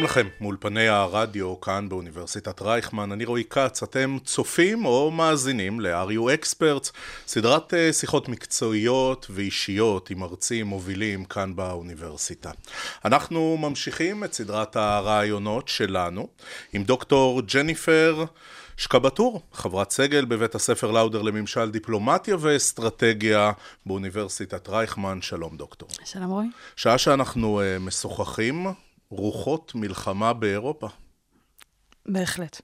שלום לכם, מאולפני הרדיו כאן באוניברסיטת רייכמן, אני רועי כץ, אתם צופים או מאזינים ל-RU Experts, סדרת אה, שיחות מקצועיות ואישיות עם מרצים מובילים כאן באוניברסיטה. אנחנו ממשיכים את סדרת הרעיונות שלנו עם דוקטור ג'ניפר שקבטור, חברת סגל בבית הספר לאודר לממשל דיפלומטיה ואסטרטגיה באוניברסיטת רייכמן, שלום דוקטור. שלום רועי. שעה שאנחנו uh, משוחחים, רוחות מלחמה באירופה. בהחלט.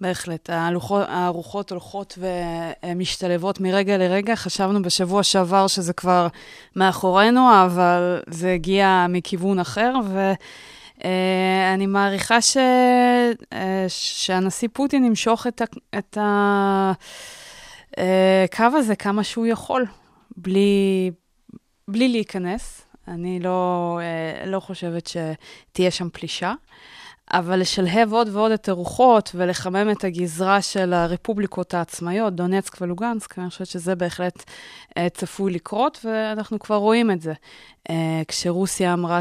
בהחלט. הלוחות, הרוחות הולכות ומשתלבות מרגע לרגע. חשבנו בשבוע שעבר שזה כבר מאחורינו, אבל זה הגיע מכיוון אחר, ואני מעריכה ש... אה, שהנשיא פוטין ימשוך את, ה... את הקו הזה כמה שהוא יכול, בלי, בלי להיכנס. אני לא, אה, לא חושבת שתהיה שם פלישה, אבל לשלהב עוד ועוד את הרוחות ולחמם את הגזרה של הרפובליקות העצמאיות, דונצק ולוגנסק, אני חושבת שזה בהחלט אה, צפוי לקרות, ואנחנו כבר רואים את זה. אה, כשרוסיה אמרה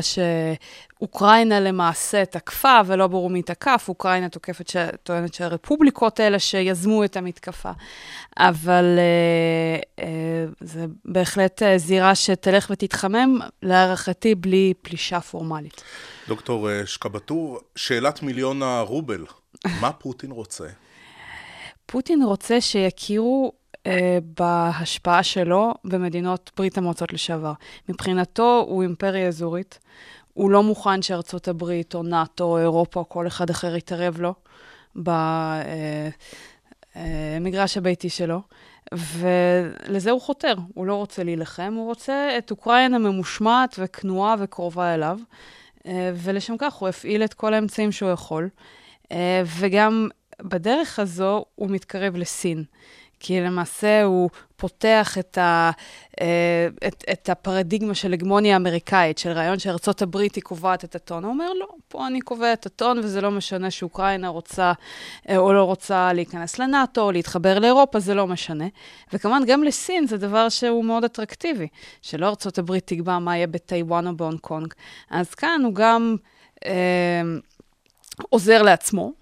שאוקראינה למעשה תקפה, ולא ברור מי תקף, אוקראינה תוקפת, ש... טוענת שהרפובליקות האלה שיזמו את המתקפה. אבל אה, אה, זה בהחלט אה, זירה שתלך ותתחמם, להערכתי, בלי פלישה פורמלית. דוקטור אה, שקבטור, שאלת מיליון הרובל, מה פוטין רוצה? פוטין רוצה שיכירו אה, בהשפעה שלו במדינות ברית המועצות לשעבר. מבחינתו הוא אימפריה אזורית, הוא לא מוכן שארצות הברית או נאט"ו או אירופה או כל אחד אחר יתערב לו במגרש הביתי שלו. ולזה הוא חותר, הוא לא רוצה להילחם, הוא רוצה את אוקראינה ממושמעת וכנועה וקרובה אליו, אה, ולשם כך הוא הפעיל את כל האמצעים שהוא יכול, אה, וגם בדרך הזו הוא מתקרב לסין. כי למעשה הוא פותח את, ה, אה, את, את הפרדיגמה של הגמוניה האמריקאית, של רעיון שארצות הברית היא קובעת את הטון. הוא אומר, לא, פה אני קובע את הטון, וזה לא משנה שאוקראינה רוצה אה, או לא רוצה להיכנס לנאט"ו, או להתחבר לאירופה, זה לא משנה. וכמובן, גם לסין זה דבר שהוא מאוד אטרקטיבי, שלא ארצות הברית תקבע מה יהיה בטיוואן או בהונג קונג. אז כאן הוא גם... אה, עוזר לעצמו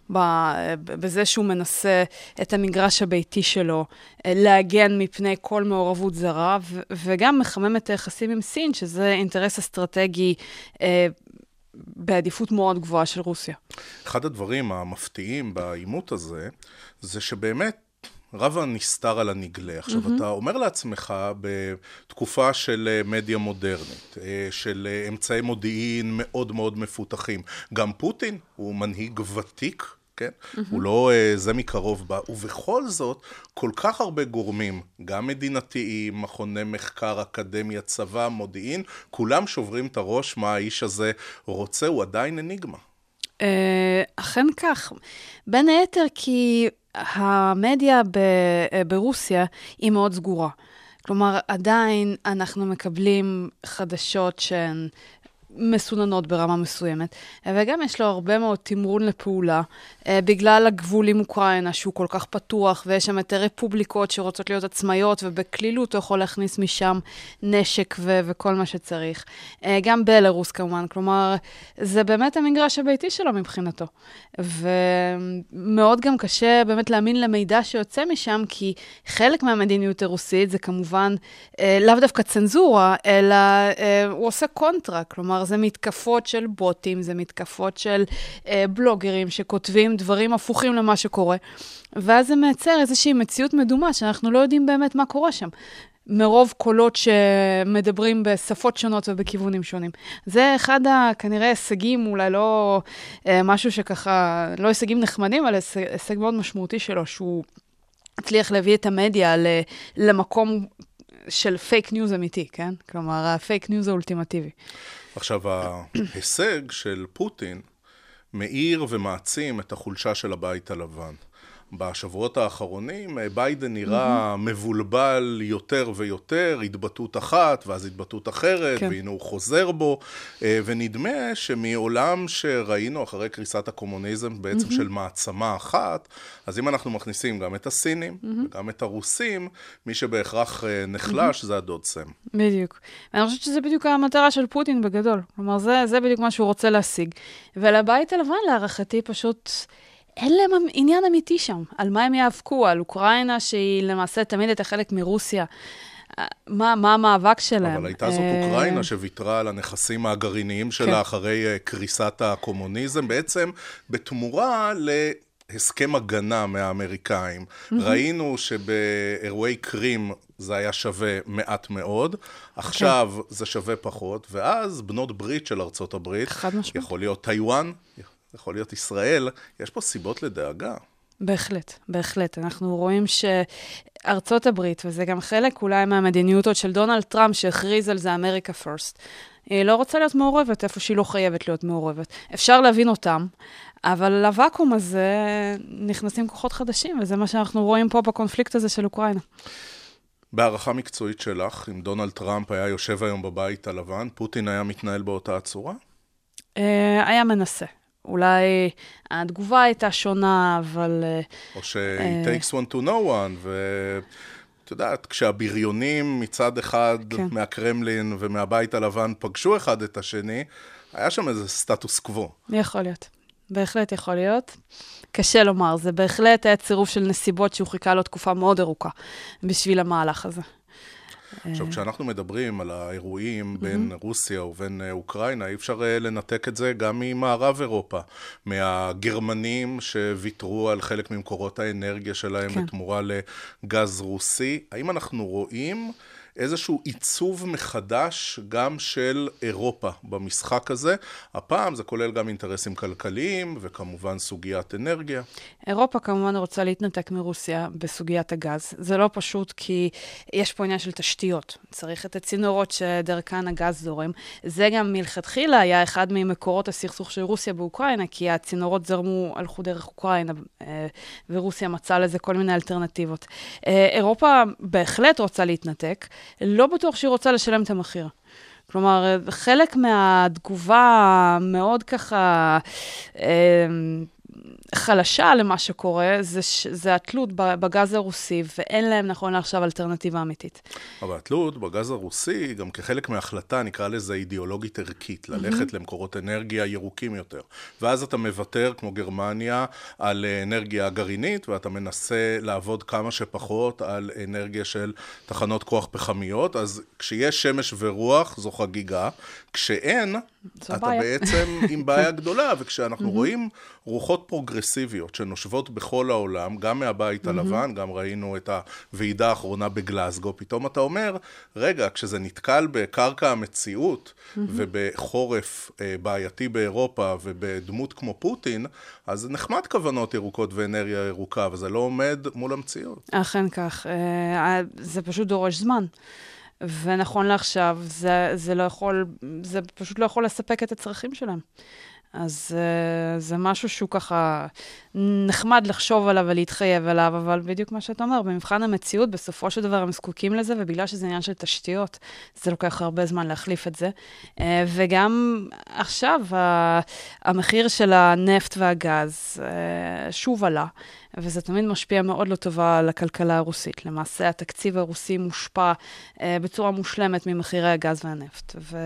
בזה שהוא מנסה את המגרש הביתי שלו אה, להגן מפני כל מעורבות זרה, וגם מחמם את היחסים עם סין, שזה אינטרס אסטרטגי אה, בעדיפות מאוד גבוהה של רוסיה. אחד הדברים המפתיעים בעימות הזה, זה שבאמת רב הנסתר על הנגלה. עכשיו, mm-hmm. אתה אומר לעצמך, בתקופה של אה, מדיה מודרנית, אה, של אה, אמצעי מודיעין מאוד מאוד מפותחים, גם פוטין הוא מנהיג ותיק, כן? Mm-hmm. הוא לא זה מקרוב בא, ובכל זאת, כל כך הרבה גורמים, גם מדינתיים, מכוני מחקר, אקדמיה, צבא, מודיעין, כולם שוברים את הראש מה האיש הזה רוצה, הוא עדיין אניגמה. אכן כך. בין היתר כי המדיה ב- ברוסיה היא מאוד סגורה. כלומר, עדיין אנחנו מקבלים חדשות שהן מסוננות ברמה מסוימת, וגם יש לו הרבה מאוד תמרון לפעולה, אה, בגלל הגבול עם אוקראינה, שהוא כל כך פתוח, ויש שם את הרפובליקות שרוצות להיות עצמאיות, ובקלילות הוא יכול להכניס משם נשק ו- וכל מה שצריך. אה, גם בלרוס כמובן, כלומר, זה באמת המגרש הביתי שלו מבחינתו. ומאוד גם קשה באמת להאמין למידע שיוצא משם, כי חלק מהמדיניות הרוסית זה כמובן אה, לאו דווקא צנזורה, אלא הוא עושה קונטרה, כלומר, כלומר, זה מתקפות של בוטים, זה מתקפות של אה, בלוגרים שכותבים דברים הפוכים למה שקורה, ואז זה מייצר איזושהי מציאות מדומה שאנחנו לא יודעים באמת מה קורה שם. מרוב קולות שמדברים בשפות שונות ובכיוונים שונים. זה אחד ה... כנראה הישגים, אולי לא אה, משהו שככה, לא הישגים נחמדים, אבל הישג, הישג מאוד משמעותי שלו, שהוא הצליח להביא את המדיה ל, למקום של fake news אמיתי, כן? כלומר, ה fake news האולטימטיבי. עכשיו, ההישג של פוטין מאיר ומעצים את החולשה של הבית הלבן. בשבועות האחרונים אה, ביידן נראה mm-hmm. מבולבל יותר ויותר, התבטאות אחת ואז התבטאות אחרת, כן. והנה הוא חוזר בו, אה, ונדמה שמעולם שראינו אחרי קריסת הקומוניזם בעצם mm-hmm. של מעצמה אחת, אז אם אנחנו מכניסים גם את הסינים mm-hmm. וגם את הרוסים, מי שבהכרח אה, נחלש mm-hmm. זה הדוד סם. בדיוק. ואני חושבת שזה בדיוק המטרה של פוטין בגדול. כלומר, זה, זה בדיוק מה שהוא רוצה להשיג. ולבית הלבן, להערכתי, פשוט... אין להם עניין אמיתי שם. על מה הם יאבקו? על אוקראינה, שהיא למעשה תמיד הייתה חלק מרוסיה. מה, מה המאבק שלהם? אבל הייתה זאת אה, אוקראינה שוויתרה על הנכסים הגרעיניים שלה כן. אחרי אה, קריסת הקומוניזם, בעצם בתמורה ל... הסכם הגנה מהאמריקאים. Mm-hmm. ראינו שבאירועי קרים זה היה שווה מעט מאוד, עכשיו okay. אוקיי. זה שווה פחות, ואז בנות ברית של ארצות הברית, יכול להיות טיוואן, יכול להיות ישראל, יש פה סיבות לדאגה. בהחלט, בהחלט. אנחנו רואים שארצות הברית, וזה גם חלק אולי מהמדיניות עוד של דונלד טראמפ, שהכריז על זה America First, היא לא רוצה להיות מעורבת איפה שהיא לא חייבת להיות מעורבת. אפשר להבין אותם, אבל לוואקום הזה נכנסים כוחות חדשים, וזה מה שאנחנו רואים פה בקונפליקט הזה של אוקראינה. בהערכה מקצועית שלך, אם דונלד טראמפ היה יושב היום בבית הלבן, פוטין היה מתנהל באותה הצורה? אה, היה מנסה. אולי התגובה הייתה שונה, אבל... אה, או ש-it takes one to know one, ואת יודעת, כשהבריונים מצד אחד כן. מהקרמלין ומהבית הלבן פגשו אחד את השני, היה שם איזה סטטוס קוו. יכול להיות. בהחלט יכול להיות. קשה לומר, זה בהחלט היה צירוף של נסיבות שהוא חיכה לו תקופה מאוד ארוכה בשביל המהלך הזה. עכשיו, כשאנחנו מדברים על האירועים בין רוסיה ובין אה, אוקראינה, אי אפשר אה, לנתק את זה גם ממערב אירופה, מהגרמנים שוויתרו על חלק ממקורות האנרגיה שלהם כן. בתמורה לגז רוסי. האם אנחנו רואים... איזשהו עיצוב מחדש גם של אירופה במשחק הזה. הפעם זה כולל גם אינטרסים כלכליים וכמובן סוגיית אנרגיה. אירופה כמובן רוצה להתנתק מרוסיה בסוגיית הגז. זה לא פשוט כי יש פה עניין של תשתיות. צריך את הצינורות שדרכן הגז זורם. זה גם מלכתחילה היה אחד ממקורות הסכסוך של רוסיה באוקראינה, כי הצינורות זרמו, הלכו דרך אוקראינה, אה, ורוסיה מצאה לזה כל מיני אלטרנטיבות. אה, אירופה בהחלט רוצה להתנתק. לא בטוח שהיא רוצה לשלם את המחיר. כלומר, חלק מהתגובה המאוד ככה אה, חלשה למה שקורה, זה, זה התלות בגז הרוסי, ואין להם נכון לעכשיו אלטרנטיבה אמיתית. אבל התלות בגז הרוסי, גם כחלק מההחלטה, נקרא לזה אידיאולוגית ערכית, ללכת mm-hmm. למקורות אנרגיה ירוקים יותר. ואז אתה מוותר, כמו גרמניה, על אנרגיה גרעינית, ואתה מנסה לעבוד כמה שפחות על אנרגיה של תחנות כוח פחמיות. אז כשיש שמש ורוח, זו חגיגה. כשאין, אתה בעיה. בעצם עם בעיה גדולה, וכשאנחנו mm-hmm. רואים רוחות פרוגרסיביות שנושבות בכל העולם, גם מהבית mm-hmm. הלבן, גם ראינו את הוועידה האחרונה בגלסגו, פתאום אתה אומר, רגע, כשזה נתקל בקרקע המציאות mm-hmm. ובחורף אה, בעייתי באירופה ובדמות כמו פוטין, אז נחמד כוונות ירוקות ואנרגיה ירוקה, וזה לא עומד מול המציאות. אכן כך, אה, זה פשוט דורש זמן. ונכון לעכשיו, זה, זה לא יכול, זה פשוט לא יכול לספק את הצרכים שלהם. אז uh, זה משהו שהוא ככה נחמד לחשוב עליו ולהתחייב עליו, אבל בדיוק מה שאתה אומר, במבחן המציאות, בסופו של דבר הם זקוקים לזה, ובגלל שזה עניין של תשתיות, זה לוקח הרבה זמן להחליף את זה. Uh, וגם עכשיו, המחיר של הנפט והגז uh, שוב עלה. וזה תמיד משפיע מאוד לא טובה על הכלכלה הרוסית. למעשה, התקציב הרוסי מושפע אה, בצורה מושלמת ממחירי הגז והנפט, ו,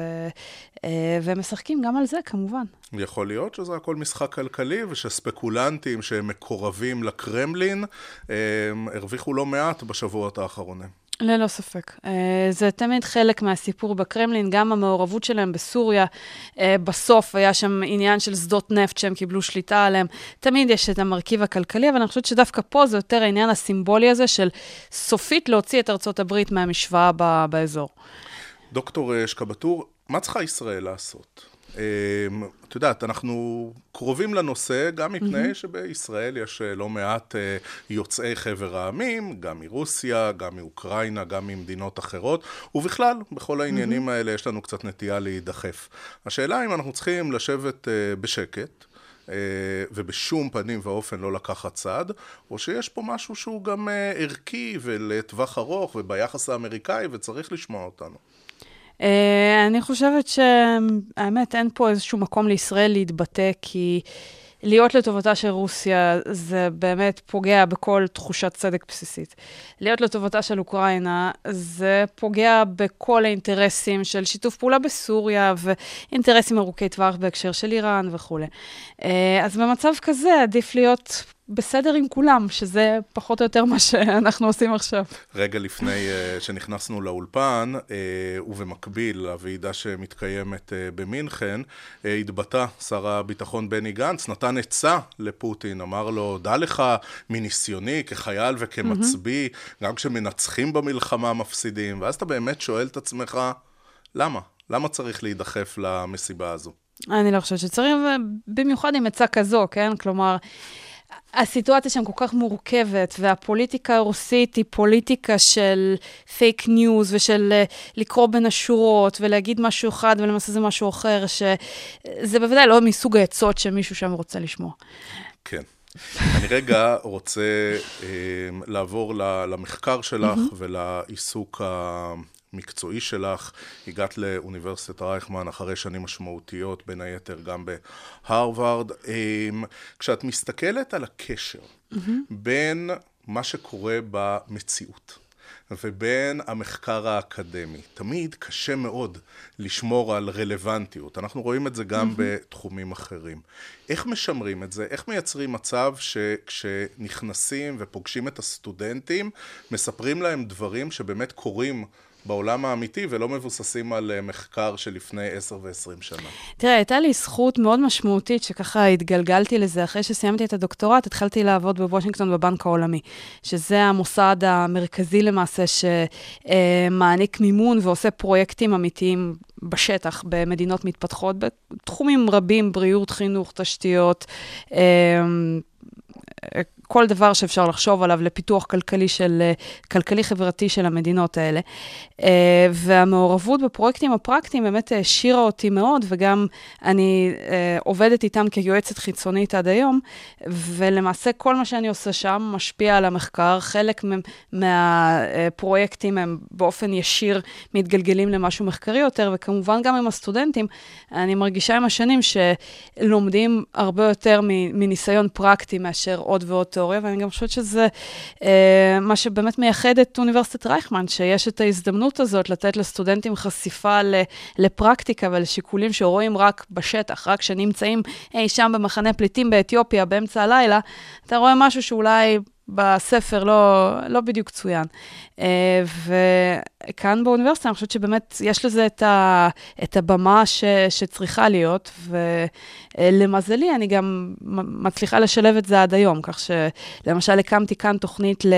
אה, והם משחקים גם על זה, כמובן. יכול להיות שזה הכל משחק כלכלי, ושספקולנטים שהם מקורבים לקרמלין, אה, הרוויחו לא מעט בשבועות האחרונים. ללא ספק. Uh, זה תמיד חלק מהסיפור בקרמלין, גם המעורבות שלהם בסוריה. Uh, בסוף היה שם עניין של שדות נפט שהם קיבלו שליטה עליהם. תמיד יש את המרכיב הכלכלי, אבל אני חושבת שדווקא פה זה יותר העניין הסימבולי הזה של סופית להוציא את ארצות הברית מהמשוואה באזור. דוקטור אה, שקבטור, מה צריכה ישראל לעשות? אמ, את יודעת, אנחנו קרובים לנושא גם מפני mm-hmm. שבישראל יש אה, לא מעט אה, יוצאי חבר העמים, גם מרוסיה, גם מאוקראינה, גם ממדינות אחרות, ובכלל, בכל העניינים mm-hmm. האלה יש לנו קצת נטייה להידחף. השאלה אם אנחנו צריכים לשבת אה, בשקט, ובשום פנים ואופן לא לקחת צד, או שיש פה משהו שהוא גם ערכי ולטווח ארוך וביחס האמריקאי וצריך לשמוע אותנו. אה, אני חושבת שהאמת, אין פה איזשהו מקום לישראל להתבטא, כי להיות לטובתה של רוסיה זה באמת פוגע בכל תחושת צדק בסיסית. להיות לטובתה של אוקראינה זה פוגע בכל האינטרסים של שיתוף פעולה בסוריה ואינטרסים ארוכי טווח בהקשר של איראן וכולי. אה, אז במצב כזה עדיף להיות בסדר עם כולם, שזה פחות או יותר מה שאנחנו עושים עכשיו. רגע לפני uh, שנכנסנו לאולפן, uh, ובמקביל לוועידה שמתקיימת uh, במינכן, uh, התבטא שר הביטחון בני גנץ, נתן עצה לפוטין, אמר לו, דע לך מניסיוני כחייל וכמצביא, mm-hmm. גם כשמנצחים במלחמה מפסידים, ואז אתה באמת שואל את עצמך, למה? למה צריך להידחף למסיבה הזו? אני לא חושבת שצריך, במיוחד עם עצה כזו, כן? כלומר... הסיטואציה שם כל כך מורכבת, והפוליטיקה הרוסית היא פוליטיקה של פייק ניוז ושל uh, לקרוא בין השורות ולהגיד משהו אחד ולמעשה זה משהו אחר, שזה בוודאי לא מסוג העצות שמישהו שם רוצה לשמוע. כן. אני רגע רוצה אה, לעבור למחקר שלך ולעיסוק המקצועי שלך. הגעת לאוניברסיטת רייכמן אחרי שנים משמעותיות, בין היתר גם בהרווארד. אמ, כשאת מסתכלת על הקשר mm-hmm. בין מה שקורה במציאות ובין המחקר האקדמי. תמיד קשה מאוד לשמור על רלוונטיות. אנחנו רואים את זה גם mm-hmm. בתחומים אחרים. איך משמרים את זה? איך מייצרים מצב שכשנכנסים ופוגשים את הסטודנטים, מספרים להם דברים שבאמת קורים בעולם האמיתי ולא מבוססים על אה, מחקר של לפני 10 ו-20 שנה. תראה, הייתה לי זכות מאוד משמעותית שככה התגלגלתי לזה. אחרי שסיימתי את הדוקטורט, התחלתי לעבוד בוושינגטון בבנק העולמי, שזה המוסד המרכזי למעשה שמעניק מימון ועושה פרויקטים אמיתיים בשטח, במדינות מתפתחות, בתחומים רבים, בריאות, חינוך, תשתיות. כל דבר שאפשר לחשוב עליו לפיתוח כלכלי של, אה, כלכלי-חברתי של המדינות האלה. אה, והמעורבות בפרויקטים הפרקטיים באמת העשירה אותי מאוד, וגם אני אה, עובדת איתם כיועצת חיצונית עד היום, ולמעשה כל מה שאני עושה שם משפיע על המחקר. חלק מהפרויקטים הם באופן ישיר מתגלגלים למשהו מחקרי יותר, וכמובן גם עם הסטודנטים, אני מרגישה עם השנים שלומדים הרבה יותר מניסיון פרקטי מאשר עוד ועוד תיאוריה, ואני גם חושבת שזה אה, מה שבאמת מייחד את אוניברסיטת רייכמן, שיש את ההזדמנות הזאת לתת לסטודנטים חשיפה לפרקטיקה ולשיקולים שרואים רק בשטח, רק כשנמצאים אי שם במחנה פליטים באתיופיה באמצע הלילה, אתה רואה משהו שאולי בספר לא, לא בדיוק צוין. אה, וכאן באוניברסיטה, אני חושבת שבאמת יש לזה את, ה, את הבמה ש, שצריכה להיות, ולמזלי, אני גם מצליחה לשלב את זה עד היום, כך שלמשל הקמתי כאן תוכנית ל...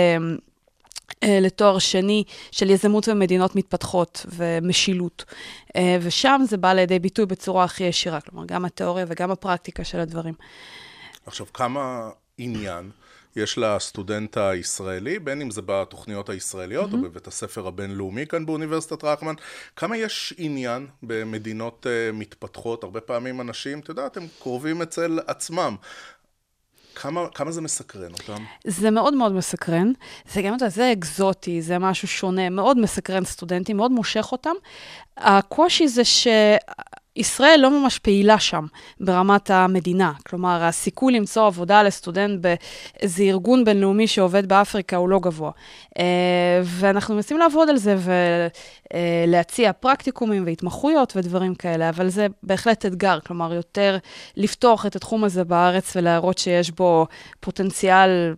אה, לתואר שני של יזמות ומדינות מתפתחות ומשילות. אה, ושם זה בא לידי ביטוי בצורה הכי ישירה, כלומר, גם התיאוריה וגם הפרקטיקה של הדברים. עכשיו, כמה עניין יש לסטודנט הישראלי, בין אם זה בתוכניות הישראליות mm-hmm. או בבית הספר הבינלאומי כאן באוניברסיטת רחמן, כמה יש עניין במדינות uh, מתפתחות, הרבה פעמים אנשים, את יודעת, הם קרובים אצל עצמם. כמה, כמה זה מסקרן אותם? זה מאוד מאוד מסקרן. זה גם, זה אקזוטי, זה משהו שונה, מאוד מסקרן סטודנטים, מאוד מושך אותם. הקושי זה ש... ישראל לא ממש פעילה שם ברמת המדינה. כלומר, הסיכוי למצוא עבודה לסטודנט באיזה ארגון בינלאומי שעובד באפריקה הוא לא גבוה. אה, ואנחנו מנסים לעבוד על זה ולהציע פרקטיקומים והתמחויות ודברים כאלה, אבל זה בהחלט אתגר. כלומר, יותר לפתוח את התחום הזה בארץ ולהראות שיש בו פוטנציאל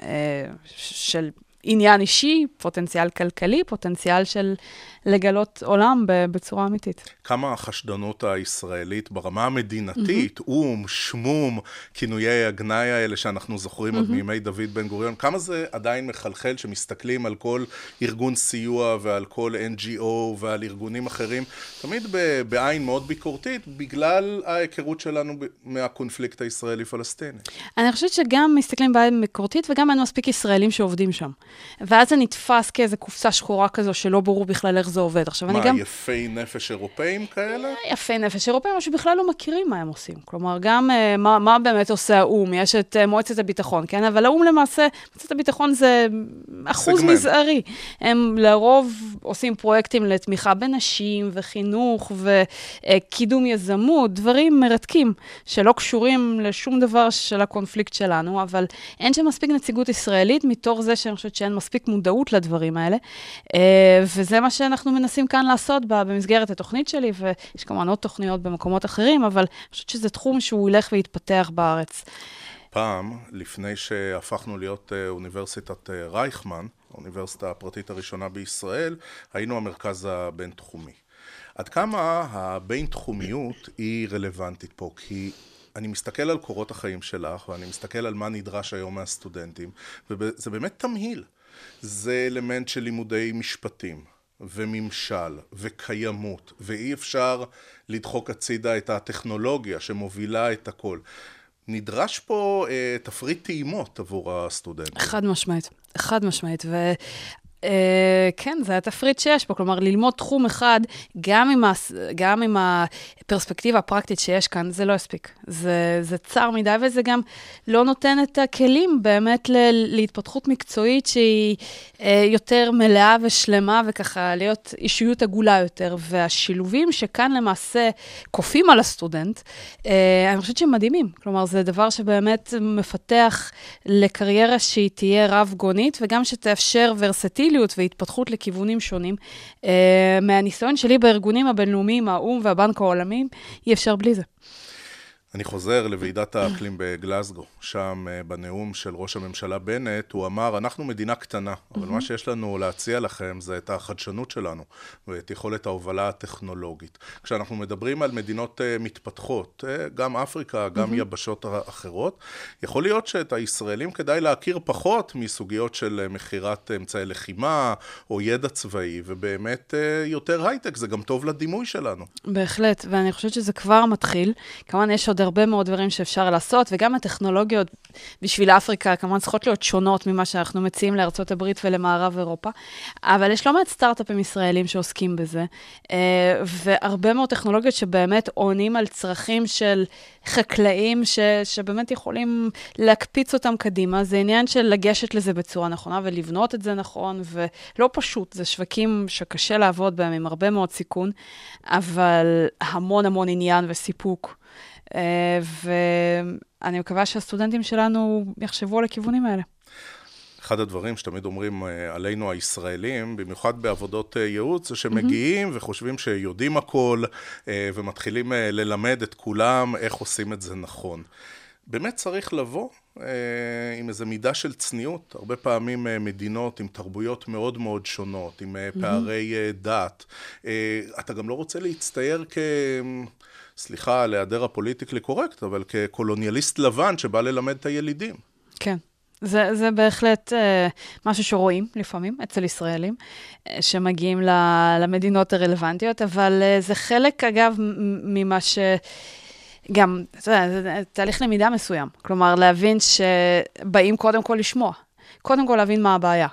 אה, של עניין אישי, פוטנציאל כלכלי, פוטנציאל של לגלות עולם בצורה אמיתית. כמה החשדנות הישראלית ברמה המדינתית, mm-hmm. או"ם, שמום, כינויי הגנאי האלה שאנחנו זוכרים mm-hmm. עוד מימי דוד בן גוריון, כמה זה עדיין מחלחל שמסתכלים על כל ארגון סיוע ועל כל NGO ועל ארגונים אחרים, תמיד בעין מאוד ביקורתית, בגלל ההיכרות שלנו מהקונפליקט הישראלי-פלסטיני. אני חושבת שגם מסתכלים בעין ביקורתית וגם אין מספיק ישראלים שעובדים שם. ואז זה נתפס כאיזו קופסה שחורה כזו שלא ברור בכלל איך זה עובד. עכשיו, מה, אני גם... יפי נפש אירופאים כאלה? יפי נפש אירופאים, או שבכלל לא מכירים מה הם עושים. כלומר, גם uh, מה, מה באמת עושה האו"ם, יש את uh, מועצת הביטחון, כן? אבל האו"ם למעשה, מועצת הביטחון זה אחוז סגמנט. מזערי. הם לרוב עושים פרויקטים לתמיכה בנשים וחינוך וקידום יזמות, דברים מרתקים, שלא קשורים לשום דבר של הקונפליקט שלנו, אבל אין שם מספיק נציגות ישראלית, מתוך זה שאני חושבת שאין מספיק מודעות לדברים האלה. וזה מה שאנחנו מנסים כאן לעשות ב- במסגרת התוכנית שלי, ויש כמובן עוד תוכניות במקומות אחרים, אבל אני חושבת שזה תחום שהוא ילך ויתפתח בארץ. פעם, לפני שהפכנו להיות אה, אוניברסיטת אה, רייכמן, האוניברסיטה הפרטית הראשונה בישראל, היינו המרכז הבינתחומי. עד כמה הבינתחומיות היא רלוונטית פה? כי אני מסתכל על קורות החיים שלך, ואני מסתכל על מה נדרש היום מהסטודנטים, וזה באמת תמהיל. זה אלמנט של לימודי משפטים, וממשל, וקיימות, ואי אפשר לדחוק הצידה את הטכנולוגיה שמובילה את הכל. נדרש פה אה, תפריט טעימות עבור הסטודנטים. חד משמעית, חד משמעית. Uh, כן, זה התפריט שיש פה, כלומר, ללמוד תחום אחד, גם עם, הס... גם עם הפרספקטיבה הפרקטית שיש כאן, זה לא יספיק. זה, זה צר מדי, וזה גם לא נותן את הכלים באמת ל... להתפתחות מקצועית שהיא uh, יותר מלאה ושלמה, וככה להיות אישיות עגולה יותר. והשילובים שכאן למעשה כופים על הסטודנט, uh, אני חושבת שהם מדהימים. כלומר, זה דבר שבאמת מפתח לקריירה שהיא תהיה רב-גונית, וגם שתאפשר ורסטיליות. והתפתחות לכיוונים שונים. Uh, מהניסיון שלי בארגונים הבינלאומיים, האו"ם והבנק העולמי, אי אפשר בלי זה. אני חוזר לוועידת האקלים בגלסגו, שם uh, בנאום של ראש הממשלה בנט, הוא אמר, אנחנו מדינה קטנה, אבל מה שיש לנו להציע לכם זה את החדשנות שלנו ואת יכולת ההובלה הטכנולוגית. כשאנחנו מדברים על מדינות uh, מתפתחות, uh, גם אפריקה, גם יבשות אחרות, יכול להיות שאת הישראלים כדאי להכיר פחות מסוגיות של מכירת אמצעי לחימה או ידע צבאי, ובאמת יותר הייטק, זה גם טוב לדימוי שלנו. בהחלט, ואני חושבת שזה כבר מתחיל. כמובן, יש עוד הרבה מאוד דברים שאפשר לעשות, וגם הטכנולוגיות בשביל אפריקה כמובן צריכות להיות שונות ממה שאנחנו מציעים לארצות הברית ולמערב אירופה, אבל יש לא מעט סטארט-אפים ישראלים שעוסקים בזה, והרבה מאוד טכנולוגיות שבאמת עונים על צרכים של חקלאים ש, שבאמת יכולים להקפיץ אותם קדימה. זה עניין של לגשת לזה בצורה נכונה ולבנות את זה נכון, ולא פשוט, זה שווקים שקשה לעבוד בהם עם הרבה מאוד סיכון, אבל המון המון עניין וסיפוק. Uh, ואני מקווה שהסטודנטים שלנו יחשבו על הכיוונים האלה. אחד הדברים שתמיד אומרים עלינו הישראלים, במיוחד בעבודות ייעוץ, זה שמגיעים mm-hmm. וחושבים שיודעים הכל, ומתחילים ללמד את כולם איך עושים את זה נכון. באמת צריך לבוא עם איזו מידה של צניעות. הרבה פעמים מדינות עם תרבויות מאוד מאוד שונות, עם mm-hmm. פערי דת. אתה גם לא רוצה להצטייר כ... סליחה על היעדר הפוליטיקלי קורקט, אבל כקולוניאליסט לבן שבא ללמד את הילידים. כן. זה, זה בהחלט uh, משהו שרואים לפעמים אצל ישראלים, uh, שמגיעים ל, למדינות הרלוונטיות, אבל uh, זה חלק, אגב, ממה ש... גם, אתה יודע, זה תהליך למידה מסוים. כלומר, להבין שבאים קודם כל לשמוע. קודם כל להבין מה הבעיה.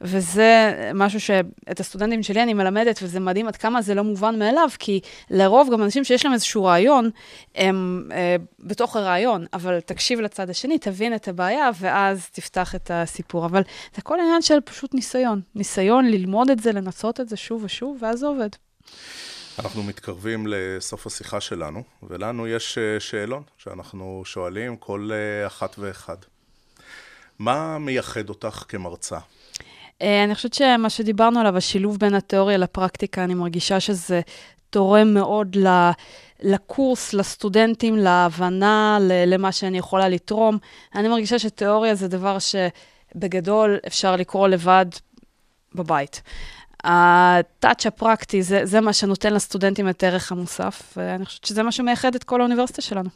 וזה משהו שאת הסטודנטים שלי אני מלמדת, וזה מדהים עד כמה זה לא מובן מאליו, כי לרוב גם אנשים שיש להם איזשהו רעיון, הם אה, בתוך הרעיון, אבל תקשיב לצד השני, תבין את הבעיה, ואז תפתח את הסיפור. אבל זה כל העניין של פשוט ניסיון. ניסיון ללמוד את זה, לנסות את זה שוב ושוב, ואז זה עובד. אנחנו מתקרבים לסוף השיחה שלנו, ולנו יש שאלון שאנחנו שואלים כל אחת ואחד. מה מייחד אותך כמרצה? אני חושבת שמה שדיברנו עליו, השילוב בין התיאוריה לפרקטיקה, אני מרגישה שזה תורם מאוד לקורס, לסטודנטים, להבנה, למה שאני יכולה לתרום. אני מרגישה שתיאוריה זה דבר שבגדול אפשר לקרוא לבד בבית. הטאץ' הפרקטי, זה, זה מה שנותן לסטודנטים את ערך המוסף, ואני חושבת שזה מה שמייחד את כל האוניברסיטה שלנו.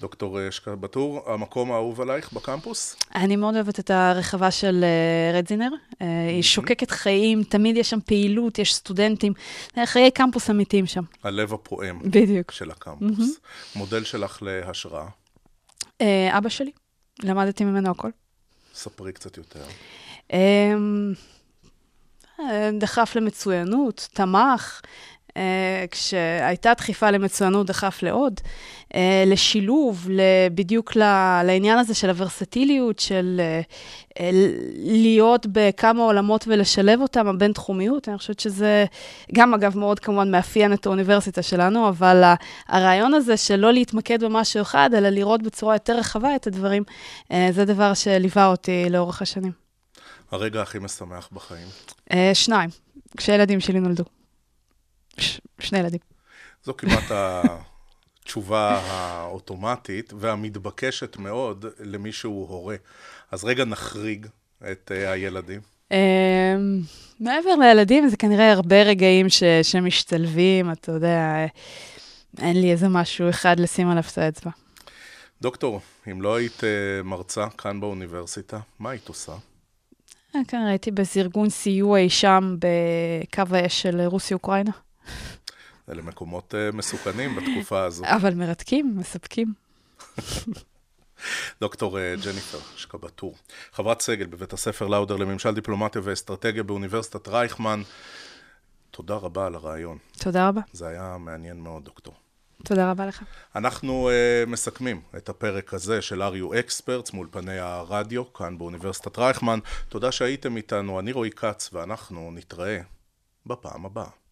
דוקטור שקה בטור, המקום האהוב עלייך בקמפוס? אני מאוד אוהבת את הרחבה של רדזינר. היא שוקקת חיים, תמיד יש שם פעילות, יש סטודנטים, חיי קמפוס אמיתיים שם. הלב הפועם. בדיוק. של הקמפוס. מודל שלך להשראה? אבא שלי, למדתי ממנו הכל. ספרי קצת יותר. אה, דחף למצוינות, תמך. אה, כשהייתה דחיפה למצוינות, דחף לעוד, אה, לשילוב, בדיוק לעניין הזה של הוורסטיליות, של אה, להיות בכמה עולמות ולשלב אותם, הבין-תחומיות. אני חושבת שזה גם, אגב, מאוד כמובן מאפיין את האוניברסיטה שלנו, אבל הרעיון הזה של לא להתמקד במשהו אחד, אלא לראות בצורה יותר רחבה את הדברים, זה דבר שליווה אותי לאורך השנים. הרגע הכי משמח בחיים? שניים, כשהילדים שלי נולדו. ש- שני ילדים. זו כמעט התשובה האוטומטית והמתבקשת מאוד למי שהוא הורה. אז רגע נחריג את uh, הילדים. Um, מעבר לילדים, זה כנראה הרבה רגעים ש- שמשתלבים, אתה יודע, אין לי איזה משהו אחד לשים עליו את האצבע. דוקטור, אם לא היית uh, מרצה כאן באוניברסיטה, מה היית עושה? כנראה הייתי באיזה ארגון סיוע אי שם בקו האש של רוסיה-אוקראינה. אלה מקומות uh, מסוכנים בתקופה הזו. אבל מרתקים, מספקים. דוקטור uh, ג'ניפר שקבטור, חברת סגל בבית הספר לאודר לממשל דיפלומטיה ואסטרטגיה באוניברסיטת רייכמן. תודה רבה על הרעיון. תודה רבה. זה היה מעניין מאוד, דוקטור. תודה רבה לך. אנחנו uh, מסכמים את הפרק הזה של RU Experts מול פני הרדיו, כאן באוניברסיטת רייכמן. תודה שהייתם איתנו, אני רועי כץ, ואנחנו נתראה בפעם הבאה.